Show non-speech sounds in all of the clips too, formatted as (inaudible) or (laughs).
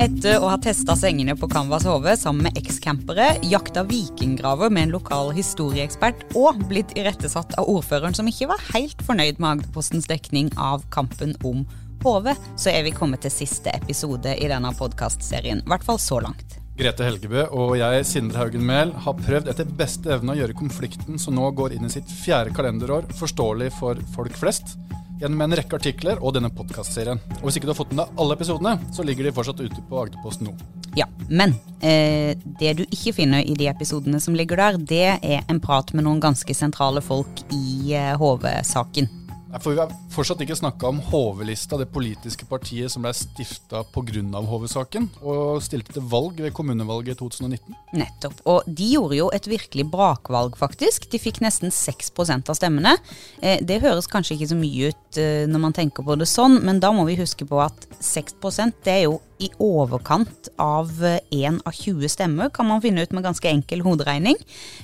Etter å ha testa sengene på Canvas HV sammen med ekscampere, jakta vikinggraver med en lokal historieekspert og blitt irettesatt av ordføreren som ikke var helt fornøyd med Agderpostens dekning av kampen om HV, så er vi kommet til siste episode i denne podkastserien. I hvert fall så langt. Grete Helgebø og jeg, Sindre Haugen Mehl, har prøvd etter beste evne å gjøre konflikten som nå går inn i sitt fjerde kalenderår, forståelig for folk flest gjennom en rekke artikler og denne podkastserien. Og hvis ikke du har fått med deg alle episodene, så ligger de fortsatt ute på Agderposten nå. Ja, men eh, det du ikke finner i de episodene som ligger der, det er en prat med noen ganske sentrale folk i eh, HV-saken. For Vi har fortsatt ikke snakka om HV-lista, det politiske partiet som ble stifta pga. HV-saken, og stilte til valg ved kommunevalget i 2019. Nettopp. Og de gjorde jo et virkelig brakvalg, faktisk. De fikk nesten 6% av stemmene. Eh, det høres kanskje ikke så mye ut eh, når man tenker på det sånn, men da må vi huske på at 6% det er jo i overkant av én av 20 stemmer, kan man finne ut med ganske enkel hoderegning.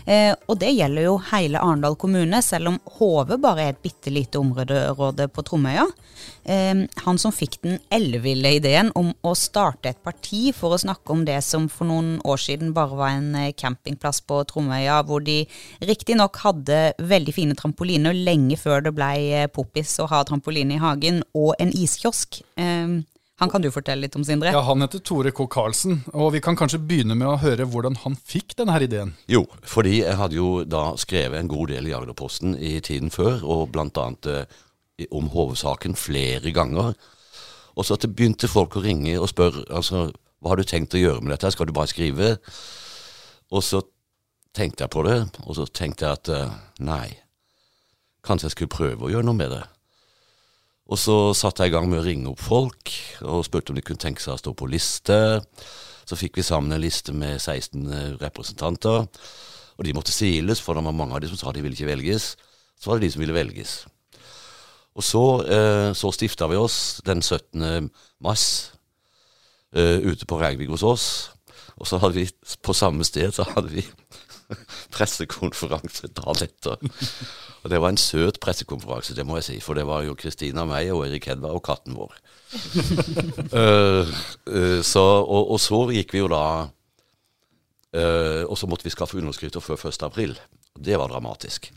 Eh, og det gjelder jo hele Arendal kommune, selv om Hove bare er et bitte lite område på Tromøya. Eh, han som fikk den elleville ideen om å starte et parti for å snakke om det som for noen år siden bare var en eh, campingplass på Tromøya, hvor de riktignok hadde veldig fine trampoliner lenge før det ble eh, poppis å ha trampoline i hagen, og en iskiosk. Eh, han kan du fortelle litt om, Sindre? Ja, Han heter Tore K. Karlsen, og vi kan kanskje begynne med å høre hvordan han fikk denne ideen? Jo, fordi jeg hadde jo da skrevet en god del i Agderposten i tiden før, og bl.a. Eh, om HV-saken flere ganger. Og så at det begynte folk å ringe og spørre altså, hva har du tenkt å gjøre med dette, skal du bare skrive? Og så tenkte jeg på det, og så tenkte jeg at eh, nei, kanskje jeg skulle prøve å gjøre noe med det. Og så satte jeg i gang med å ringe opp folk og spurte om de kunne tenke seg å stå på liste. Så fikk vi sammen en liste med 16 eh, representanter. Og de måtte siles, for det var mange av de som sa de ville ikke velges. Så var det de som ville velges. Og så, eh, så stifta vi oss den 17. mars eh, ute på Reigvik hos oss. Og så hadde vi på samme sted så hadde vi (laughs) pressekonferanse dagen etter. Og det var en søt pressekonferanse, det må jeg si. For det var jo Kristina, meg og Erik Hedberg og katten vår. uh, (laughs) uh, så, og, og, så gikk vi jo da uh, Og så måtte vi skaffe underskrifter før 1. april. Det var dramatisk.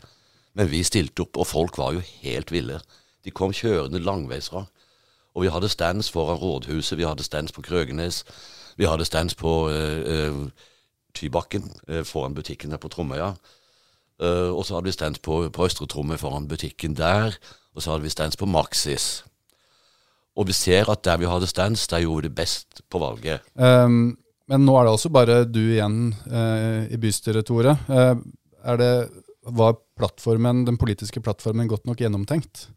Men vi stilte opp, og folk var jo helt ville. De kom kjørende langveisfra. Og vi hadde stands foran rådhuset, vi hadde stands på Krøgenes, vi hadde stands på Tybakken foran butikken der på Tromøya. Uh, og så hadde vi stands på, på Østre Tromme foran butikken der. Og så hadde vi stands på Maxis. Og vi ser at der vi hadde stands, der gjorde vi det best på valget. Um, men nå er det altså bare du igjen uh, i bystyret, Tore. Uh, er det, var plattformen, den politiske plattformen godt nok gjennomtenkt?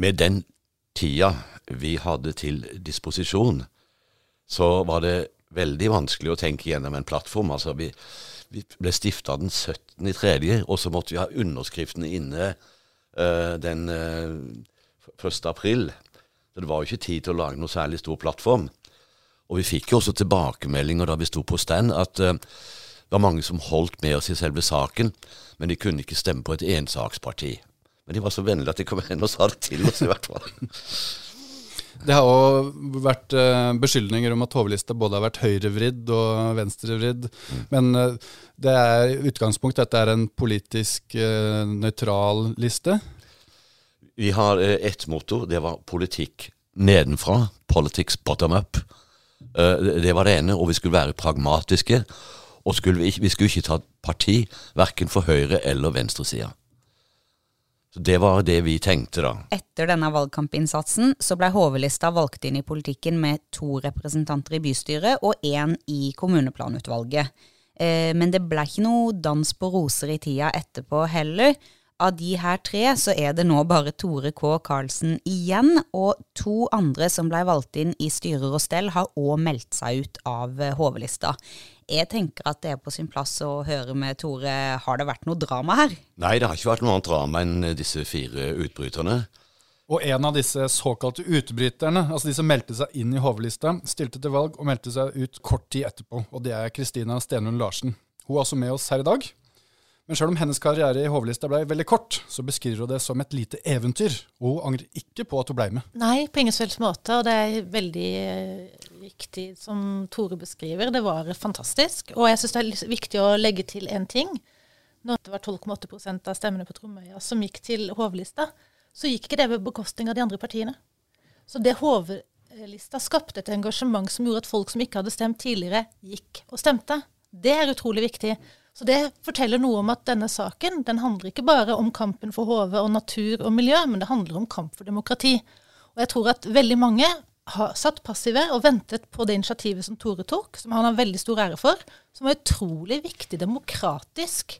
Med den tida vi hadde til disposisjon, så var det veldig vanskelig å tenke gjennom en plattform. Altså vi, vi ble stifta den 17.3., og så måtte vi ha underskriftene inne uh, den uh, 1. april. Så det var jo ikke tid til å lage noe særlig stor plattform. Og vi fikk jo også tilbakemeldinger da vi sto på stand, at uh, det var mange som holdt med oss i selve saken, men de kunne ikke stemme på et ensaksparti. Men de var så vennlige at de kom hen og sa det til oss, i hvert fall. Det har òg vært uh, beskyldninger om at HV-lista både har vært høyrevridd og venstrevridd. Mm. Men uh, det er utgangspunkt dette er en politisk uh, nøytral liste. Vi har ett motto. Det var politikk nedenfra. Politics bottom up. det var det ene. Og vi skulle være pragmatiske. Og skulle vi, vi, skulle ikke ta parti verken for høyre- eller venstresida. Så Det var det vi tenkte, da. Etter denne valgkampinnsatsen så ble HV-lista valgt inn i politikken med to representanter i bystyret og én i kommuneplanutvalget. Eh, men det ble ikke noe dans på roser i tida etterpå heller. Av de her tre så er det nå bare Tore K. Karlsen igjen, og to andre som ble valgt inn i styrer og stell, har òg meldt seg ut av HV-lista jeg tenker at det er på sin plass å høre med Tore. Har det vært noe drama her? Nei, det har ikke vært noe annet drama enn disse fire utbryterne. Og en av disse såkalte utbryterne, altså de som meldte seg inn i HV-lista, stilte til valg og meldte seg ut kort tid etterpå. Og det er Kristina Stenlund Larsen. Hun er også med oss her i dag. Men sjøl om hennes karriere i Hovlista ble veldig kort, så beskriver hun det som et lite eventyr, og hun angrer ikke på at hun ble med. Nei, på ingen som måte, og det er veldig eh, riktig som Tore beskriver. Det var fantastisk. Og jeg syns det er viktig å legge til én ting. Når det var 12,8% av stemmene på Tromøya som gikk til Hovlista, så gikk ikke det ved bekostning av de andre partiene. Så det Hovlista skapte et engasjement som gjorde at folk som ikke hadde stemt tidligere, gikk og stemte. Det er utrolig viktig. Så det forteller noe om at denne saken den handler ikke bare om kampen for HV og natur og miljø, men det handler om kamp for demokrati. Og jeg tror at veldig mange har satt passive og ventet på det initiativet som Tore tok, som han har veldig stor ære for, som var utrolig viktig demokratisk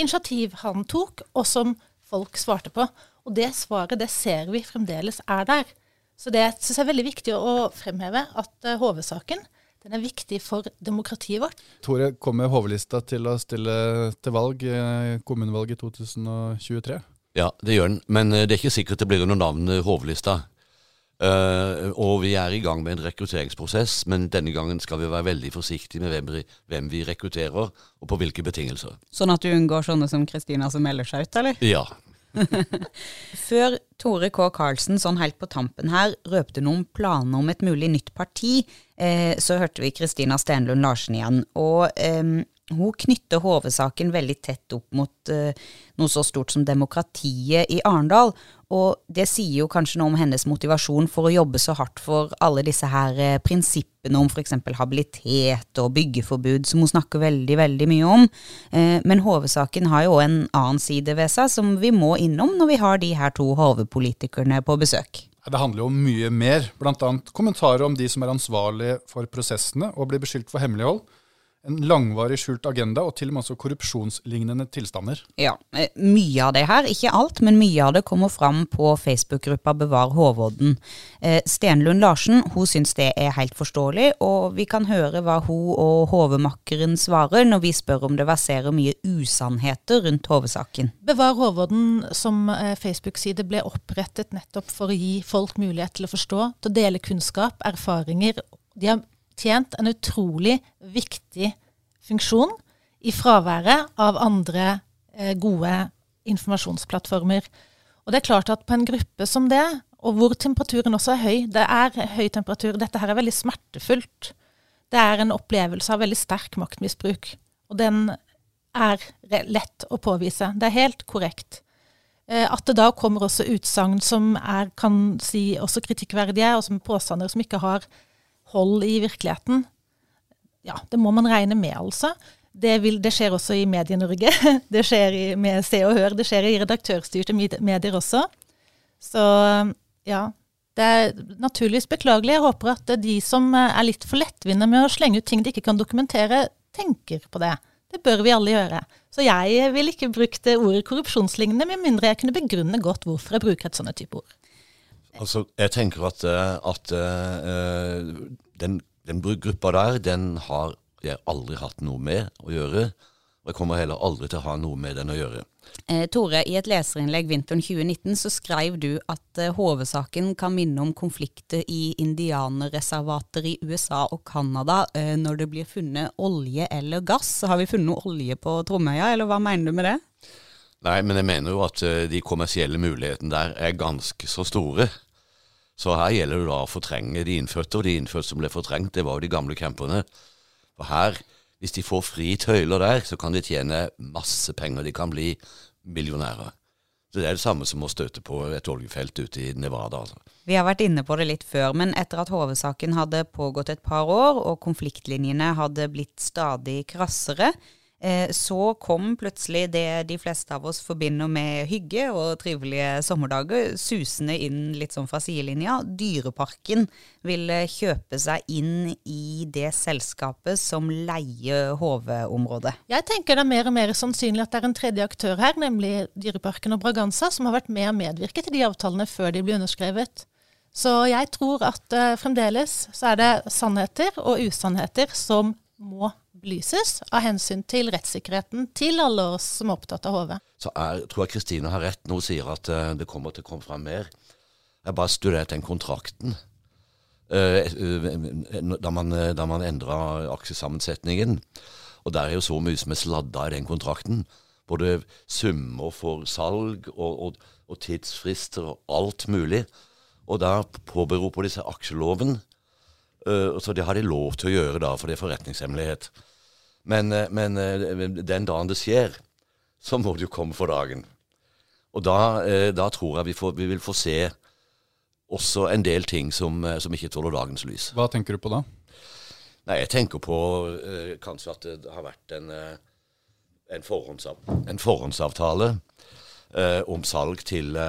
initiativ han tok, og som folk svarte på. Og det svaret, det ser vi fremdeles er der. Så det syns jeg er veldig viktig å fremheve, at HV-saken uh, den er viktig for demokratiet vårt. Tore, kommer HV-lista til å stille til valg, i kommunevalget i 2023? Ja, det gjør den. Men eh, det er ikke sikkert det blir noe navn HV-lista. Uh, og vi er i gang med en rekrutteringsprosess, men denne gangen skal vi være veldig forsiktige med hvem, hvem vi rekrutterer, og på hvilke betingelser. Sånn at du unngår sånne som Kristina som melder seg ut, eller? Ja, (laughs) Før Tore K. Karlsen sånn helt på tampen her røpte noen planer om et mulig nytt parti, eh, så hørte vi Kristina Stenlund Larsen igjen. Og eh, hun knytter HV-saken veldig tett opp mot uh, noe så stort som demokratiet i Arendal. Og det sier jo kanskje noe om hennes motivasjon for å jobbe så hardt for alle disse her uh, prinsippene om f.eks. habilitet og byggeforbud, som hun snakker veldig, veldig mye om. Uh, men HV-saken har jo en annen side ved seg som vi må innom når vi har de her to HV-politikerne på besøk. Det handler jo om mye mer, bl.a. kommentarer om de som er ansvarlige for prosessene og blir beskyldt for hemmelighold en langvarig skjult agenda og til og med også korrupsjonslignende tilstander. Ja, eh, mye av det her, ikke alt, men mye av det kommer fram på Facebook-gruppa Bevar Håvodden. Eh, Stenlund Larsen hun syns det er helt forståelig, og vi kan høre hva hun og HV-makkeren svarer når vi spør om det verserer mye usannheter rundt HV-saken. Bevar Håvodden som eh, Facebook-side ble opprettet nettopp for å gi folk mulighet til å forstå, til å dele kunnskap, erfaringer. De har tjent en utrolig viktig funksjon i fraværet av andre eh, gode informasjonsplattformer. Og det er klart at på en gruppe som det, og hvor temperaturen også er høy Det er høy temperatur. Dette her er veldig smertefullt. Det er en opplevelse av veldig sterk maktmisbruk. Og den er lett å påvise. Det er helt korrekt. Eh, at det da kommer også utsagn som er, kan si også kritikkverdige, og som påstander som ikke har hold i virkeligheten. Ja, det må man regne med, altså. Det, vil, det skjer også i Medie-Norge. (laughs) Det skjer i, med Se og Hør. Det skjer i redaktørstyrte medier også. Så ja. Det er naturligvis beklagelig. Jeg håper at de som er litt for lettvinte med å slenge ut ting de ikke kan dokumentere, tenker på det. Det bør vi alle gjøre. Så jeg vil ikke bruke ordet korrupsjonslignende, med mindre jeg kunne begrunne godt hvorfor jeg bruker et sånt type ord. Altså, jeg tenker at, eh, at uh, den, den gruppa der, den har jeg aldri hatt noe med å gjøre. Og jeg kommer heller aldri til å ha noe med den å gjøre. Eh, Tore, i et leserinnlegg vinteren 2019 så skrev du at eh, HV-saken kan minne om konflikter i indianerreservater i USA og Canada eh, når det blir funnet olje eller gass. Har vi funnet noe olje på Tromøya, eller hva mener du med det? Nei, men jeg mener jo at de kommersielle mulighetene der er ganske så store. Så her gjelder det da å fortrenge de innfødte, og de innfødte som ble fortrengt, det var jo de gamle camperne. For her, hvis de får fri tøyler der, så kan de tjene masse penger. De kan bli millionærer. Så Det er det samme som å støte på et oljefelt ute i Nevada. Altså. Vi har vært inne på det litt før, men etter at HV-saken hadde pågått et par år, og konfliktlinjene hadde blitt stadig krassere, så kom plutselig det de fleste av oss forbinder med hygge og trivelige sommerdager, susende inn litt sånn fra sidelinja. Dyreparken ville kjøpe seg inn i det selskapet som leier HV-området. Jeg tenker det er mer og mer sannsynlig at det er en tredje aktør her, nemlig Dyreparken og Braganza, som har vært med og medvirket til de avtalene før de ble underskrevet. Så jeg tror at uh, fremdeles så er det sannheter og usannheter som må belyses av hensyn til rettssikkerheten til alle oss som er opptatt av HV. Så er, tror jeg Kristine har rett når hun sier at uh, det kommer til å komme fram mer. Jeg bare studert den kontrakten. Uh, da man, da man endra aksjesammensetningen. Og der er jo så mye som er sladda i den kontrakten. både summer for salg og, og, og tidsfrister og alt mulig. Og da påberoper de seg aksjeloven. Uh, så det har de lov til å gjøre da, for det er forretningshemmelighet. Men, uh, men uh, den dagen det skjer, så må det jo komme for dagen. Og da, da tror jeg vi, får, vi, vil få se også en del ting som, som, ikke tåler dagens lys. Hva tenker du på da? Nei, Jeg tenker på kanskje at det har vært en, en, forhåndsav, en forhåndsavtale om salg til,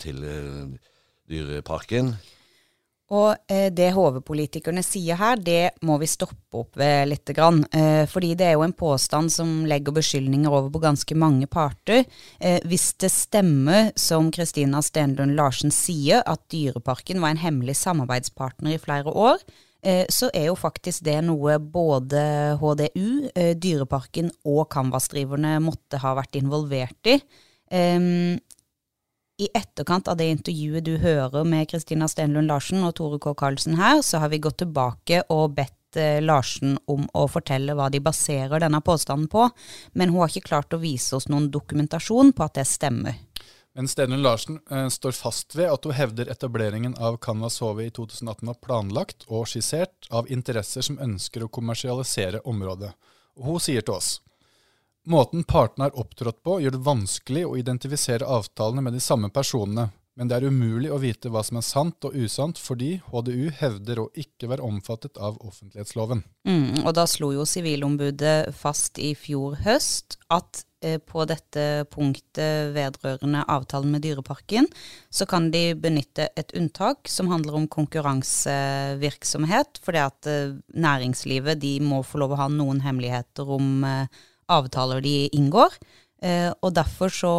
til Dyreparken. Og eh, det HV-politikerne sier her, det må vi stoppe opp ved litt. Grann. Eh, fordi det er jo en påstand som legger beskyldninger over på ganske mange parter. Eh, hvis det stemmer, som Kristina Stenlund Larsen sier, at Dyreparken var en hemmelig samarbeidspartner i flere år, så er jo faktisk det noe både HDU, Dyreparken og Canvas-driverne måtte ha vært involvert i. Um, i etterkant av det intervjuet du hører med Kristina Stenlund Larsen og Tore K. Karlsen her, så har vi gått tilbake og bedt eh, Larsen om å fortelle hva de baserer denne påstanden på, men hun har ikke klart å vise oss noen dokumentasjon på at det stemmer. Men Stenlund Larsen eh, står fast ved at hun hevder etableringen av Canvas HV i 2018 var planlagt og skissert av interesser som ønsker å kommersialisere området. Og hun sier til oss Måten partene har opptrådt på, gjør det vanskelig å identifisere avtalene med de samme personene, men det er umulig å vite hva som er sant og usant fordi HDU hevder å ikke være omfattet av offentlighetsloven. Mm, og da slo jo Sivilombudet fast i fjor høst at eh, på dette punktet vedrørende avtalen med Dyreparken, så kan de benytte et unntak som handler om konkurransevirksomhet, fordi at eh, næringslivet de må få lov å ha noen hemmeligheter om eh, avtaler de inngår. Eh, og derfor så,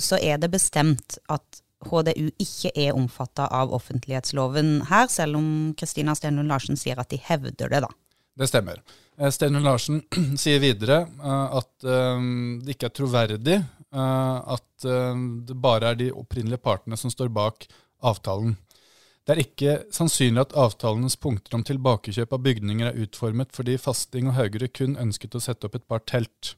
så, er det bestemt at HDU ikke er omfatta av offentlighetsloven her, selv om Kristina Stenlund Larsen sier at de hevder det, da. Det stemmer. Eh, Stenlund Larsen (clears throat) sier videre uh, at det ikke er troverdig at det bare er de opprinnelige partene som står bak avtalen. Det er ikke sannsynlig at avtalenes punkter om tilbakekjøp av bygninger er utformet fordi Fasting og Haugerud kun ønsket å sette opp et par telt.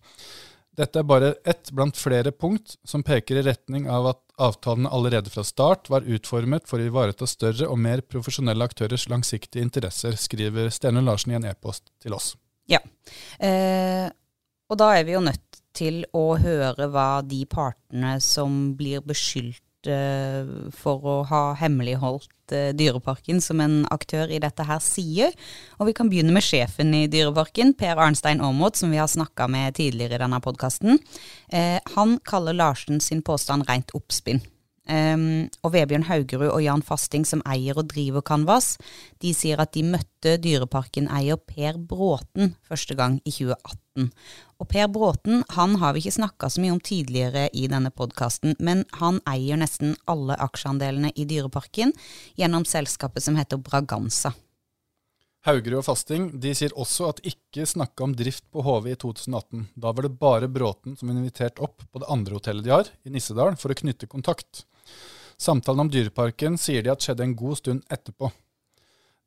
Dette er bare ett blant flere punkt som peker i retning av at avtalene allerede fra start var utformet for å ivareta større og mer profesjonelle aktørers langsiktige interesser, skriver Stene Larsen i en e-post til oss. Ja, eh, og da er vi jo nødt til å høre hva de partene som blir beskyldt for å ha hemmeligholdt eh, Dyreparken som en aktør i dette her sier. Og vi kan begynne med sjefen i Dyreparken, Per Arnstein Aamodt, som vi har snakka med tidligere i denne podkasten. Eh, han kaller Larsen sin påstand rent oppspinn. Um, og Vebjørn Haugerud og Jan Fasting, som eier og driver Canvas, de sier at de møtte Dyreparken-eier Per Bråten første gang i 2018. Og Per Bråten han har vi ikke snakka så mye om tidligere i denne podkasten, men han eier nesten alle aksjeandelene i Dyreparken gjennom selskapet som heter Braganza. Haugerud og Fasting de sier også at ikke snakka om drift på HV i 2018. Da var det bare Bråten som var invitert opp på det andre hotellet de har, i Nissedal, for å knytte kontakt. Samtalen om Dyreparken sier de at skjedde en god stund etterpå.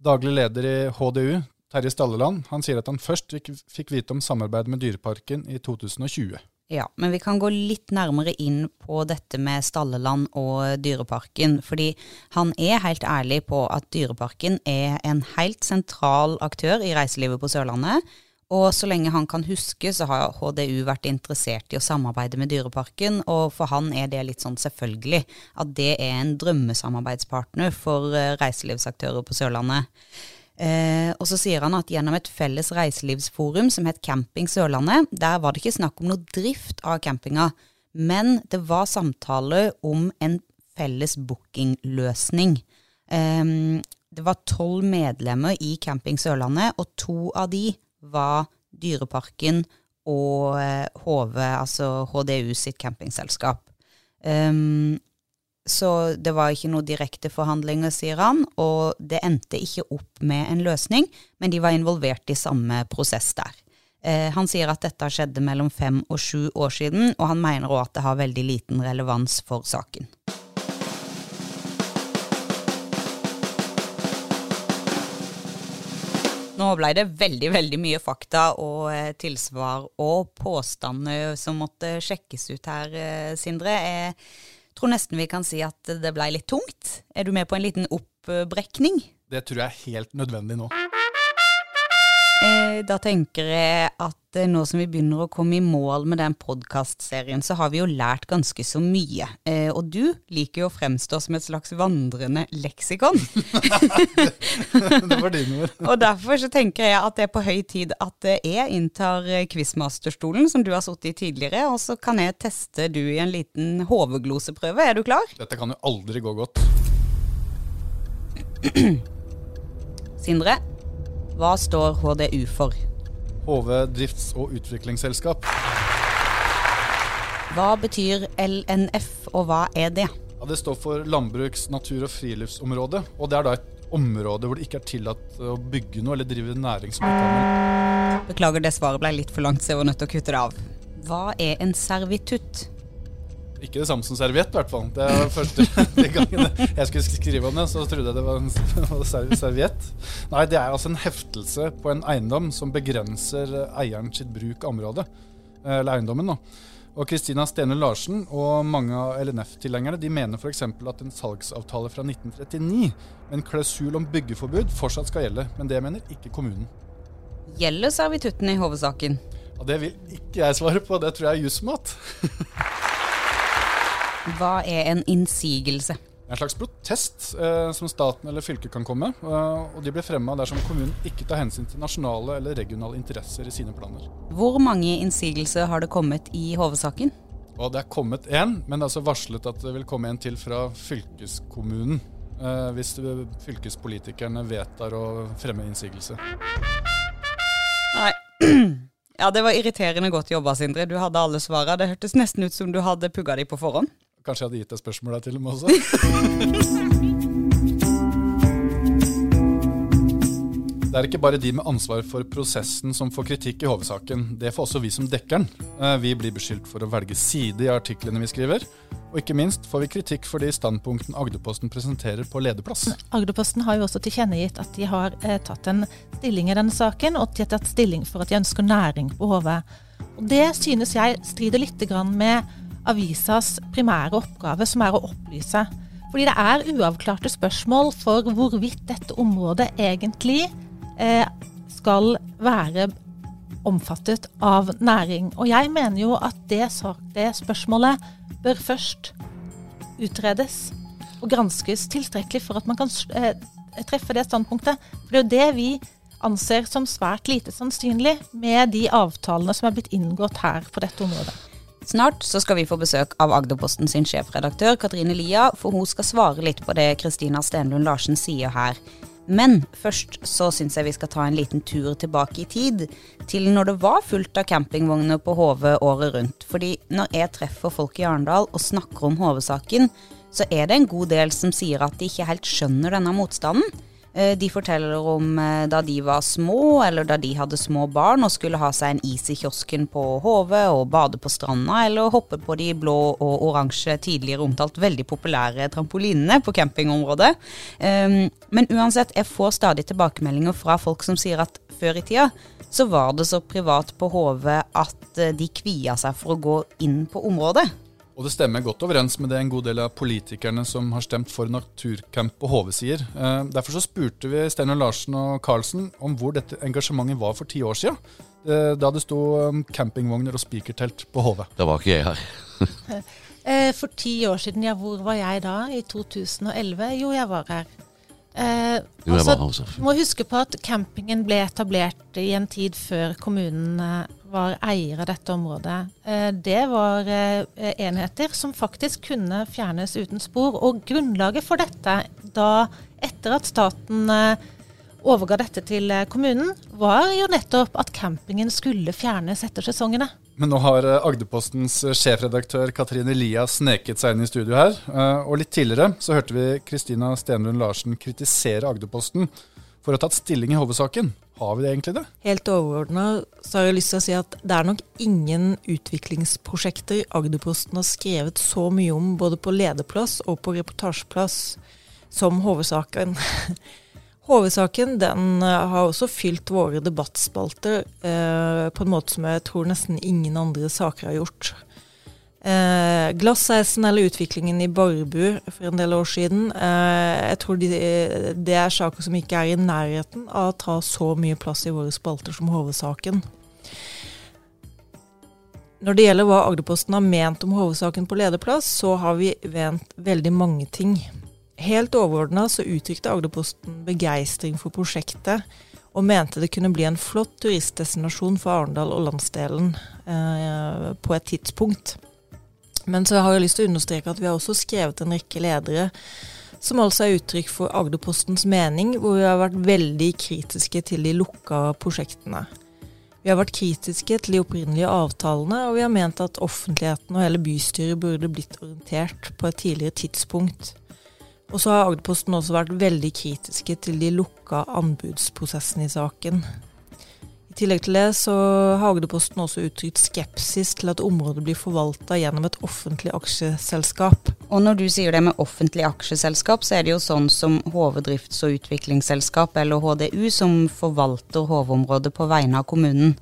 Daglig leder i HDU, Terje Stalleland, han sier at han først fikk vite om samarbeidet med Dyreparken i 2020. Ja, men vi kan gå litt nærmere inn på dette med Stalleland og Dyreparken. Fordi han er helt ærlig på at Dyreparken er en helt sentral aktør i reiselivet på Sørlandet. Og så lenge han kan huske, så har HDU vært interessert i å samarbeide med Dyreparken, og for han er det litt sånn selvfølgelig at det er en drømmesamarbeidspartner for eh, reiselivsaktører på Sørlandet. Eh, og så sier han at gjennom et felles reiselivsforum som het Camping Sørlandet, der var det ikke snakk om noe drift av campinga, men det var samtaler om en felles bookingløsning. Eh, det var tolv medlemmer i Camping Sørlandet, og to av de var Dyreparken og HV, eh, altså HDU sitt campingselskap. Um, så det var ikke noen direkte forhandlinger, sier han, og det endte ikke opp med en løsning, men de var involvert i samme prosess der. Eh, han sier at dette skjedde mellom fem og sju år siden, og han mener òg at det har veldig liten relevans for saken. Nå ble det veldig veldig mye fakta og eh, tilsvar og påstander som måtte sjekkes ut her, eh, Sindre. Jeg tror nesten vi kan si at det ble litt tungt. Er du med på en liten oppbrekning? Det tror jeg er helt nødvendig nå. Eh, da tenker jeg at eh, nå som vi begynner å komme i mål med den podkastserien, så har vi jo lært ganske så mye. Eh, og du liker jo å fremstå som et slags vandrende leksikon. (laughs) (laughs) det var dine ord. og derfor så tenker jeg at det er på høy tid at jeg inntar quizmasterstolen, som du har sittet i tidligere, og så kan jeg teste du i en liten hovedgloseprøve. Er du klar? Dette kan jo aldri gå godt. (clears throat) Sindre, hva står HDU for? HV drifts- og utviklingsselskap. Hva betyr LNF, og hva er det? Ja, det står for landbruks-, natur- og friluftsområde. Og det er da et område hvor det ikke er tillatt å bygge noe eller drive næringsutdanning. Beklager, det svaret ble litt for langt, så jeg var nødt til å kutte det av. Hva er en servitutt? Ikke det samme som serviett, i hvert fall. Det var første (laughs) de gangen jeg skulle skrive om det, så trodde jeg det var en (laughs) serviett. Nei, det er altså en heftelse på en eiendom som begrenser eieren sitt bruk av området. Eller eiendommen, da. Og Kristina Stene Larsen og mange av LNF-tilhengerne de mener f.eks. at en salgsavtale fra 1939 med en klausul om byggeforbud fortsatt skal gjelde, men det mener ikke kommunen. Gjelder servitutten i hovedsaken? Og Det vil ikke jeg svare på, det tror jeg er jussmat. (laughs) Hva er en innsigelse? En slags protest eh, som staten eller fylket kan komme. Eh, og de blir fremma dersom kommunen ikke tar hensyn til nasjonale eller regionale interesser i sine planer. Hvor mange innsigelser har det kommet i hovedsaken? Og det er kommet én, men det er altså varslet at det vil komme en til fra fylkeskommunen. Eh, hvis fylkespolitikerne vedtar å fremme innsigelse. Nei. (clears throat) Ja, det var irriterende godt jobba, Sindre. Du hadde alle svara. Det hørtes nesten ut som du hadde pugga de på forhånd. Kanskje jeg hadde gitt deg spørsmål der til og med også? (laughs) Det er ikke bare de med ansvar for prosessen som får kritikk i hovedsaken. Det får også vi som dekker den. Eh, Vi blir beskyldt for å velge side i artiklene vi skriver. Og ikke minst får vi kritikk for de standpunktene Agderposten presenterer på lederplass. Agderposten har jo også tilkjennegitt at de har eh, tatt en stilling i denne saken, og de har tatt stilling for at de ønsker næring på HV. Og Det synes jeg strider litt grann med avisas primære oppgave, som er å opplyse. Fordi det er uavklarte spørsmål for hvorvidt dette området egentlig eh, skal være omfattet av næring. Og jeg mener jo at det, det spørsmålet bør først utredes og granskes tilstrekkelig for at man kan eh, treffe det standpunktet. For det er jo det vi anser som svært lite sannsynlig med de avtalene som er blitt inngått her på dette området. Snart så skal vi få besøk av Agderposten sin sjefredaktør Katrine Lia, for hun skal svare litt på det Kristina Stenlund Larsen sier her. Men først så syns jeg vi skal ta en liten tur tilbake i tid, til når det var fullt av campingvogner på HV året rundt. Fordi når jeg treffer folk i Arendal og snakker om HV-saken, så er det en god del som sier at de ikke helt skjønner denne motstanden. Eh, De forteller om eh, da de var små, eller da de hadde små barn og skulle ha seg en is i kiosken på Hove og bade på stranda, eller hoppe på de blå og oransje tidligere omtalt veldig populære trampolinene på campingområdet. Um, Men uansett, jeg får stadig tilbakemeldinger fra folk som sier at før i tida så var det så privat på Hove at eh, de kvia seg for å gå inn på området. Og det stemmer godt overens med det en god del av politikerne som har stemt for naturcamp på HV sier. Eh, Derfor så spurte vi Steinar Larsen og Karlsen om hvor dette engasjementet var for ti år siden. eh, Da det sto campingvogner og spikertelt på HV. Da var ikke jeg her. (laughs) Eh, for ti år siden, ja, hvor var jeg da? I 2011? Jo, jeg var her. Eh, altså, må huske på at campingen ble etablert i en tid før kommunen eh, var eier av dette området. Eh, det var eh, enheter som faktisk kunne fjernes uten spor. Og grunnlaget for dette, da etter at staten eh, overga dette til eh, kommunen, var jo nettopp at campingen skulle fjernes etter sesongene. Men nå har eh, Agderpostens eh, sjefredaktør Katrine Lia sneket seg inn i studio her. eh, Og litt tidligere så hørte vi Kristina Stenlund Larsen kritisere Agderposten for å ha tatt stilling i HV-saken. Har vi det egentlig det? Helt overordna så har jeg lyst til å si at det er nok ingen utviklingsprosjekter Agderposten har skrevet så mye om, både på lederplass og på reportasjeplass, som HV-saken. (laughs) HV-saken den eh, har også fylt våre debattspalter eh, på en måte som jeg tror nesten ingen andre saker har gjort. Eh, Glasseisen eller utviklingen i Barbu for en del år siden. Eh, jeg tror de, det er saker som ikke er i nærheten av å ta så mye plass i våre spalter som HV-saken. Når det gjelder hva Agderposten har ment om HV-saken på lederplass, så har vi vent veldig mange ting. Helt overordna så uttrykte Agderposten begeistring for prosjektet, og mente det kunne bli en flott turistdestinasjon for Arendal og landsdelen eh, på et tidspunkt. Men så har jeg lyst til å understreke at vi har også skrevet en rekke ledere som altså er uttrykk for Agderpostens mening, hvor vi har vært veldig kritiske til de lukka prosjektene. Vi har vært kritiske til de opprinnelige avtalene, og vi har ment at offentligheten og hele bystyret burde blitt orientert på et tidligere tidspunkt. Og så har Agderposten også vært veldig kritiske til de lukka anbudsprosessene i saken. I tillegg til det så har Agderposten også uttrykt skepsis til at området blir forvalta gjennom et offentlig aksjeselskap. Og når du sier det med offentlig aksjeselskap, så er det jo sånn som HV drifts- og utviklingsselskap, eller HDU, som forvalter HV-området på vegne av kommunen.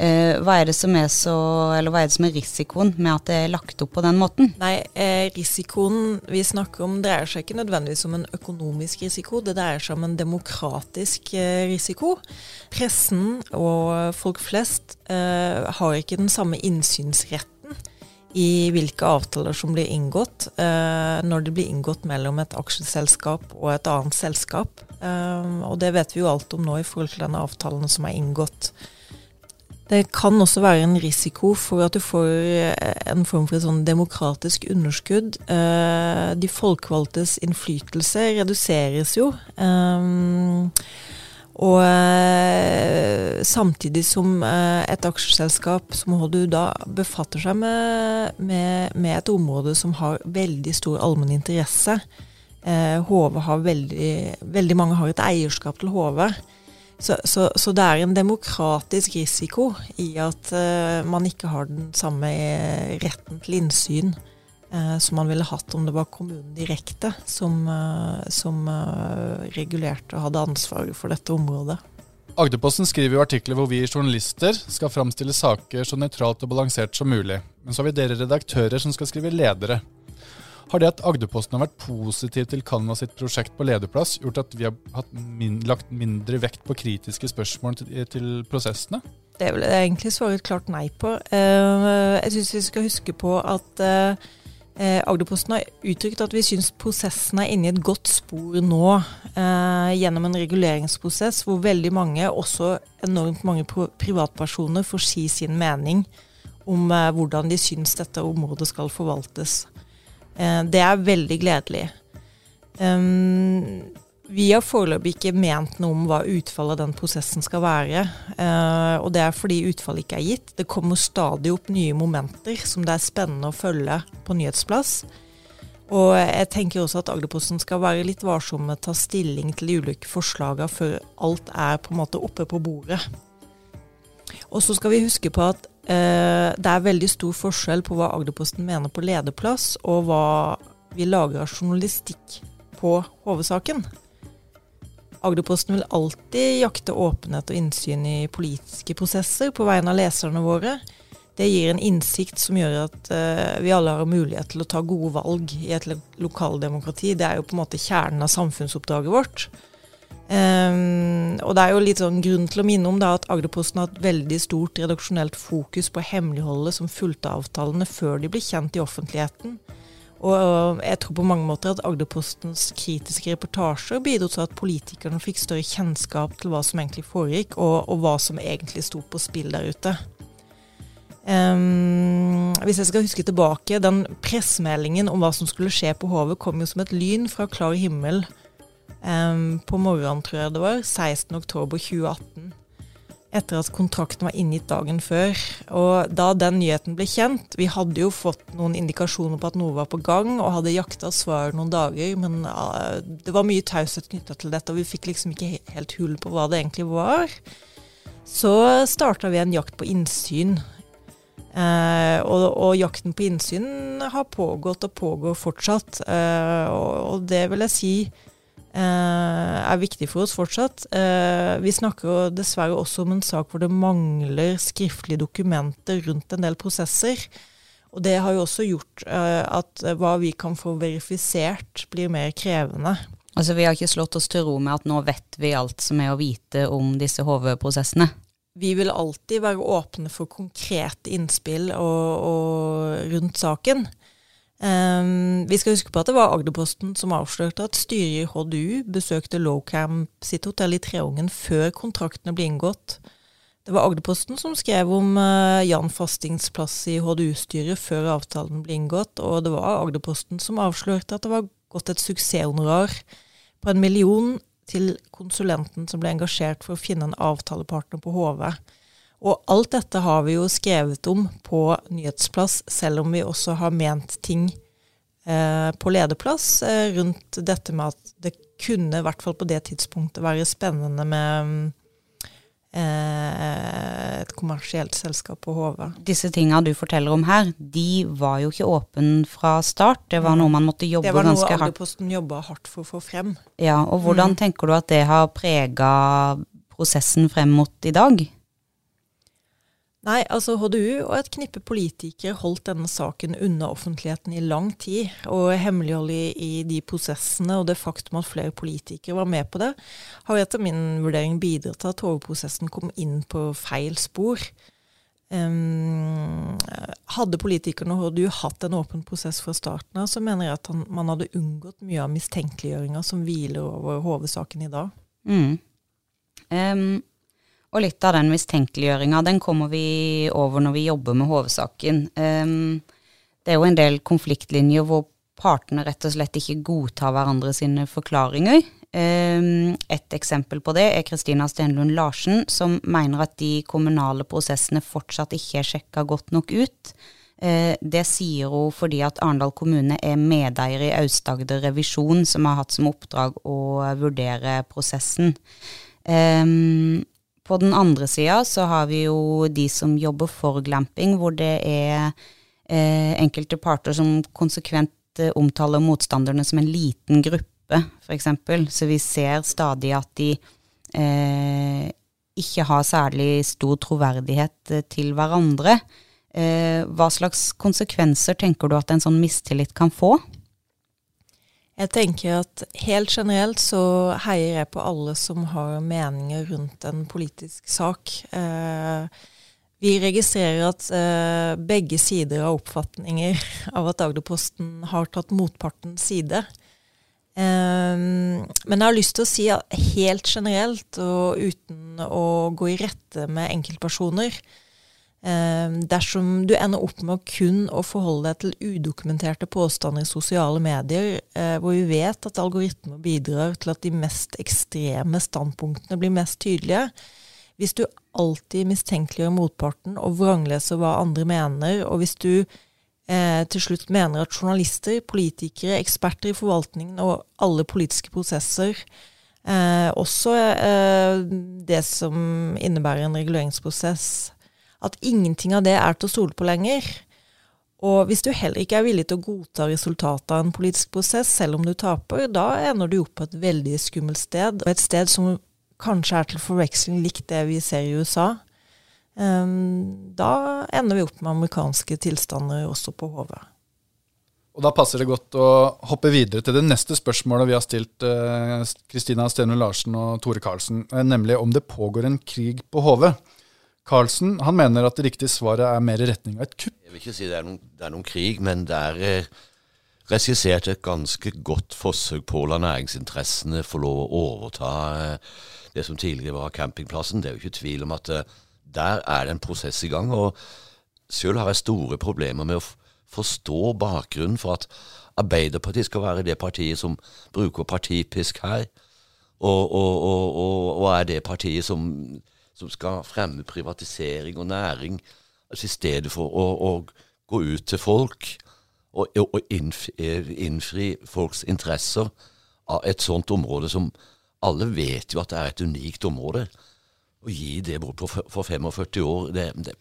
Eh, hva er er så, hva er det som er risikoen med at det er lagt opp på den måten? Nei, eh, risikoen vi snakker om dreier seg ikke nødvendigvis om en økonomisk risiko, det dreier seg om en demokratisk eh, risiko. Pressen og folk flest eh, har ikke den samme innsynsretten i hvilke avtaler som blir inngått, eh, når det blir inngått mellom et aksjeselskap og et annet selskap. Eh, og det vet vi jo alt om nå i forhold til denne avtalen som er inngått. Det kan også være en risiko for at du får eh, en form for et sånn demokratisk underskudd. Eh, de folkevalgtes innflytelse reduseres jo. Eh, og samtidig som et aksjeselskap som Hodu da befatter seg med, med, med, et område som har veldig stor allmenn interesse. HV har veldig, veldig mange har et eierskap til HV. Så, så, så, det er en demokratisk risiko i at uh, man ikke har den samme eh, retten til innsyn uh, som man ville hatt om det var kommunen direkte som, uh, som regulerte og hadde ansvaret for dette området. Agderposten skriver jo artikler hvor vi journalister skal framstille saker så nøytralt og balansert som mulig. Men så har vi dere redaktører som skal skrive ledere. Har det at Agderposten har vært positiv til Canva sitt prosjekt på lederplass, gjort at vi har min, lagt mindre vekt på kritiske spørsmål til, til, prosessene? Det vil jeg egentlig svare et klart nei på. Uh, jeg syns vi skal huske på at uh, Agderposten har uttrykt at vi syns prosessen er inne i et godt spor nå, gjennom en reguleringsprosess hvor veldig mange, også enormt mange privatpersoner, får si sin mening om hvordan de syns dette området skal forvaltes. Eh, det er veldig gledelig. Vi har foreløpig ikke ment noe om hva utfallet av den prosessen skal være. Eh, og det er fordi utfallet ikke er gitt. Det kommer stadig opp nye momenter som det er spennende å følge på nyhetsplass. Og jeg tenker også at Agderposten skal være litt varsom med å ta stilling til de ulike forslagene før alt er på en måte oppe på bordet. Og så skal vi huske på at det er veldig stor forskjell på hva Agderposten mener på lederplass, og hva vi lager av journalistikk på HV-saken. Agderposten vil alltid jakte åpenhet og innsyn i politiske prosesser på vegne av leserne våre. Det gir en innsikt som gjør at uh, vi alle har mulighet til å ta gode valg i et lokaldemokrati. Det er jo på en måte kjernen av samfunnsoppdraget vårt. Um, og det er jo litt sånn grunn til å minne om da, at Agderposten har hatt veldig stort redaksjonelt fokus på hemmeligholdet som fulgte avtalene før de ble kjent i offentligheten. Og, jeg tror på mange måter at Agderpostens kritiske reportasjer bidro til at politikerne fikk større kjennskap til hva som egentlig foregikk, og, og hva som egentlig sto på spill der ute. Um, hvis jeg skal huske tilbake, den pressemeldingen om hva som skulle skje på Hovet, kom jo som et lyn fra klar himmel um, på morgenen, tror jeg det var, 16.10.2018. Etter at kontrakten var inngitt dagen før. Og da den nyheten ble kjent Vi hadde jo fått noen indikasjoner på at noe var på gang, og hadde jakta svar noen dager, men uh, det var mye taushet knytta til dette, og vi fikk liksom ikke helt hull på hva det egentlig var. Så starta vi en jakt på innsyn. Eh, og, og, jakten på innsyn har pågått og pågår fortsatt. Eh, og, og, det vil jeg si er viktig for oss fortsatt. vi snakker dessverre også om en sak hvor det mangler skriftlige dokumenter rundt en del prosesser. Og det har jo også gjort at hva vi kan få verifisert, blir mer krevende. Altså Vi har ikke slått oss til ro med at nå vet vi alt som er å vite om disse HV-prosessene? Vi vil alltid være åpne for konkrete innspill og, og rundt saken. Um, vi skal huske på at det var Agderposten som avslørte at styret i HDU besøkte Lowcamp sitt hotell i Treungen før kontraktene ble inngått. Det var Agderposten som skrev om uh, Jan Fastings plass i HDU-styret før avtalen ble inngått, og det var Agderposten som avslørte at det var gått et suksesshonorar på en million til konsulenten som ble engasjert for å finne en avtalepartner på HV. Og alt dette har vi jo skrevet om på nyhetsplass, selv om vi også har ment ting eh, på lederplass eh, rundt dette med at det kunne, i hvert fall på det tidspunktet, være spennende med Eh, et kommersielt selskap på HV. Disse tinga du forteller om her, de var jo ikke åpne fra start. Det var noe man måtte jobbe ganske hardt Det var noe Agderposten jobba hardt for å få frem. Ja, og Hvordan mm. tenker du at det har prega prosessen frem mot i dag? Nei, altså HDU og et knippe politikere holdt denne saken unna offentligheten i lang tid. Og hemmeligholdet i, i de prosessene og det faktum at flere politikere var med på det, har etter min vurdering bidratt til at HV-prosessen kom inn på feil spor. Um, hadde politikerne og HDU hatt en åpen prosess fra starten av, så mener jeg at han, man hadde unngått mye av mistenkeliggjøringa som hviler over HV-saken i dag. Mm. Um, og litt av den mistenkeliggjøringa, den kommer vi over når vi jobber med hovedsaken. Um, det er jo en del konfliktlinjer hvor partene rett og slett ikke godtar hverandre sine forklaringer. Um, et eksempel på det er Kristina Stenlund Larsen, som mener at de kommunale prosessene fortsatt ikke er sjekka godt nok ut. Uh, det sier hun fordi at Arendal kommune er medeier i Aust-Agder Revisjon, som har hatt som oppdrag å vurdere prosessen. Um, på den andre sida så har vi jo de som jobber for glamping, hvor det er eh, enkelte parter som konsekvent eh, omtaler motstanderne som en liten gruppe, f.eks. Så vi ser stadig at de eh, ikke har særlig stor troverdighet eh, til hverandre. Eh, hva slags konsekvenser tenker du at en sånn mistillit kan få? Jeg tenker at helt generelt så heier jeg på alle som har meninger rundt en politisk sak. Eh, vi registrerer at eh, begge sider har oppfatninger (laughs) av at Agderposten har tatt motpartens side. Eh, men jeg har lyst til å si at helt generelt, og uten å gå i rette med enkeltpersoner, dersom du ender opp med å kun å forholde deg til udokumenterte påstander i sosiale medier, eh, hvor vi vet at algoritmer bidrar til at de mest ekstreme standpunktene blir mest tydelige, hvis du alltid mistenkeliggjør motparten og vrangleser hva andre mener, og hvis du eh, til slutt mener at journalister, politikere, eksperter i forvaltningen og alle politiske prosesser eh, også eh, det som innebærer en reguleringsprosess, at ingenting av det er til å stole på lenger. Og hvis du heller ikke er villig til å godta resultatet av en politisk prosess, selv om du taper, da ender du opp på et veldig skummelt sted, og et sted som kanskje er til forveksling likt det vi ser i USA. Um, da ender vi opp med amerikanske tilstander også på HV. Og Da passer det godt å hoppe videre til det neste spørsmålet vi har stilt Kristina uh, Stenund Larsen og Tore Karlsen, eh, nemlig om det pågår en krig på HV. Carlsen han mener at det riktige svaret er mer i retning av et kupp. Jeg vil ikke si det er noen, det er noen krig, men det er eh, regissert et ganske godt forsøk på å la næringsinteressene få lov å overta eh, det som tidligere var campingplassen. Det er jo ikke tvil om at eh, der er det en prosess i gang. og Sjøl har jeg store problemer med å forstå bakgrunnen for at Arbeiderpartiet skal være det partiet som bruker partipisk her, og, og, og, og er det partiet som som skal fremme privatisering og næring, altså i stedet for å, å gå ut til folk og, og innfri, innfri, folks interesser av et sånt område som alle vet jo at det er et unikt område. Å gi det bort for, for 45 år, det, det,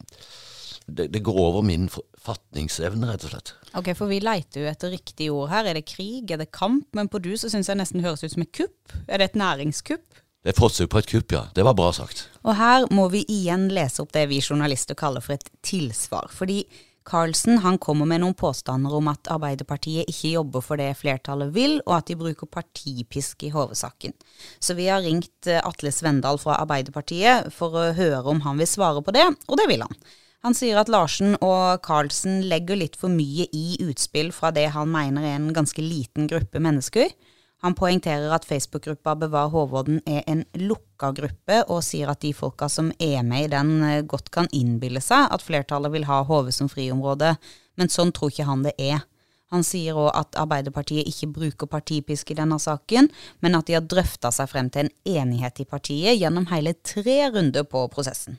det, det går over min fatningsevne, rett og slett. Ok, for vi leiter jo etter riktige ord her. Er det krig, er det kamp? Men på du så syns jeg nesten høres ut som et kupp. Er det et næringskupp? Er forsøk på et kupp, ja. Det var bra sagt. Og her må vi igjen lese opp det vi journalister kaller for et tilsvar. Fordi Carlsen han kommer med noen påstander om at Arbeiderpartiet ikke jobber for det flertallet vil, og at de bruker partipisk i hovedsaken. Så vi har ringt eh, Atle Svendal fra Arbeiderpartiet for å høre om han vil svare på det, og det vil han. Han sier at Larsen og Carlsen legger litt for mye i utspill fra det han mener er en ganske liten gruppe mennesker. Han poengterer at Facebook-gruppa Bevar Håvåden er en lukka gruppe, og sier at de folka som er med i den, eh, godt kan innbille seg at flertallet vil ha Hove som friområde, men sånn tror ikke han det er. Han sier òg at Arbeiderpartiet ikke bruker partipisk i denne saken, men at de har drøfta seg frem til en enighet i partiet gjennom hele tre runder på prosessen.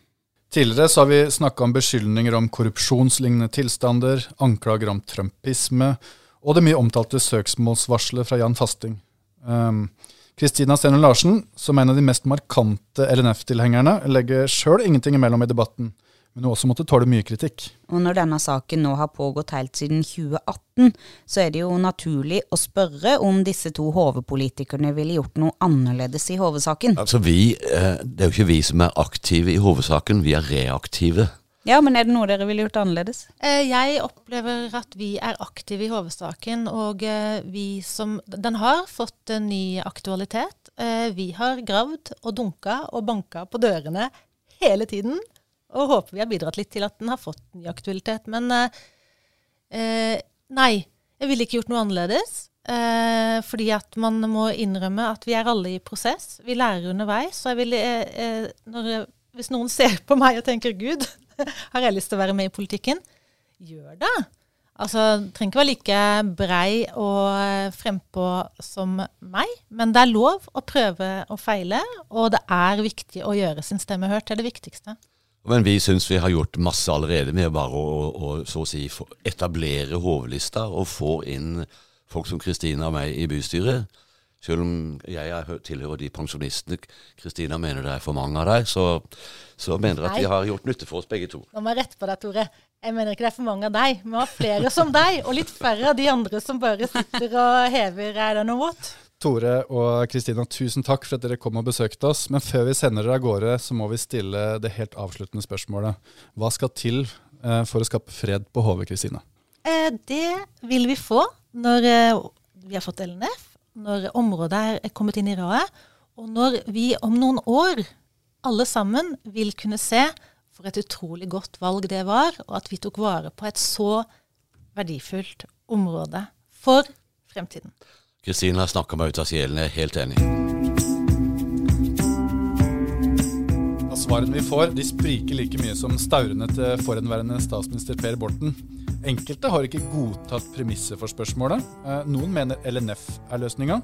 Tidligere så har vi snakka om beskyldninger om korrupsjonslignende tilstander, anklager om trumpisme og det mye omtalte søksmålsvarselet fra Jan Fasting. Um, Kristina Steno Larsen, som er en av de mest markante LNF-tilhengerne, legger sjøl ingenting imellom i debatten, men hun også måtte tåle mye kritikk. Og når denne saken nå har pågått helt siden 2018, så er det jo naturlig å spørre om disse to HV-politikerne ville gjort noe annerledes i HV-saken. Altså vi, eh, Det er jo ikke vi som er aktive i hovedsaken, vi er reaktive. Ja, men er det noe dere ville gjort annerledes? Eh, Jeg opplever at vi er aktive i hovedsaken, og eh, vi som Den har fått en ny aktualitet. Eh, Vi har gravd og dunka og banka på dørene hele tiden, og håper vi har bidratt litt til at den har fått ny aktualitet. Men nei, jeg ville ikke gjort noe annerledes. Eh, fordi at man må innrømme at vi er alle i prosess. Vi lærer underveis. Så jeg vil, eh, når, hvis noen ser på meg og tenker 'Gud, (laughs) har jeg lyst til å være med i politikken', gjør det. Altså, det trenger ikke være like brei og eh, frempå som meg, men det er lov å prøve og feile, og det er viktig å gjøre sin stemme hørt. Det er det viktigste. Men vi syns vi har gjort masse allerede med bare å, å å si etablere hovedlista og få inn folk som Kristina og meg i bystyret. Selv om jeg er, tilhører de pensjonistene Kristina mener det er for mange av deg, så, så mener jeg at de vi har gjort nytte for oss begge to. Nå må jeg rette på deg, Tore. Jeg mener ikke det er for mange av deg. Vi har flere som deg, og litt færre av de andre som bare sitter og hever I don't know what. Tore og Kristina, tusen takk for at dere kom og besøkte oss. Men før vi sender dere av gårde, så må vi stille det helt avsluttende spørsmålet. Hva skal til eh, for å skape fred på HV, Kristina? Eh, det vil vi få når eh, vi har fått LNF, når området er- kommet inn i radet, og når vi om noen år alle sammen vil kunne se for et utrolig godt valg det var, og at vi tok vare på et så verdifullt område for fremtiden. Kristina snakker meg ut av sjelen, jeg er helt enig. Svarene vi får, de spriker like mye som staurene til forhenværende statsminister Per Borten. Enkelte har ikke godtatt premisset for spørsmålet. Eh, Noen mener LNF er løsninga,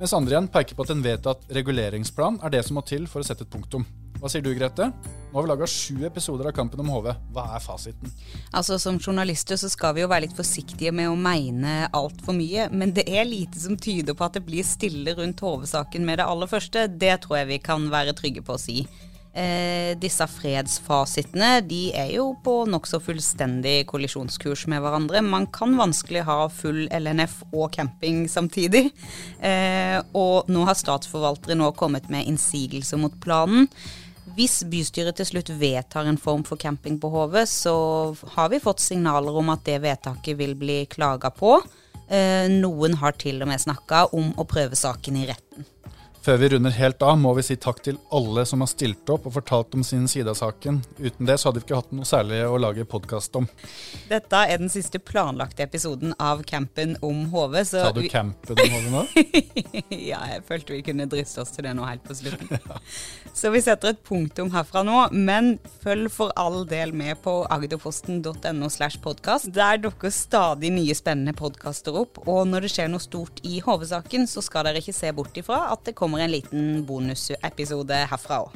mens andre igjen peker på at en vedtatt reguleringsplan er det som må til for å sette et punktum. Hva sier du, Grete? Nå har vi laga sju episoder av Kampen om HV. Hva er fasiten? Altså Som journalister så skal vi jo være litt forsiktige med å mene altfor mye, men det er lite som tyder på at det blir stille rundt HV-saken med det aller første. Det tror jeg vi kan være trygge på å si. Eh, disse fredsfasitene de er jo på nokså fullstendig kollisjonskurs med hverandre. Man kan vanskelig ha full LNF og camping samtidig. Eh, og nå har statsforvaltere nå kommet med innsigelser mot planen. Hvis bystyret til slutt vedtar en form for camping på Hove, så har vi fått signaler om at det vedtaket vil bli klaga på. Eh, noen har til og med snakka om å prøve saken i retten. Før vi runder helt av, må vi si takk til alle som har stilt opp og fortalt om sin side av saken. Uten det så hadde vi ikke hatt noe særlig å lage podkast om. Dette er den siste planlagte episoden av campen om HV. Så Sa du vi- campen om HV nå? (laughs) ja, jeg følte vi kunne driste oss til det nå helt på slutten. (laughs) Så vi setter et punktum herfra nå, men følg for all del med på agderposten.no slash podkast. Der dukker stadig nye spennende podkaster opp, og når det skjer noe stort i HV-saken, så skal dere ikke se bort ifra at det kommer en liten bonusepisode herfra òg.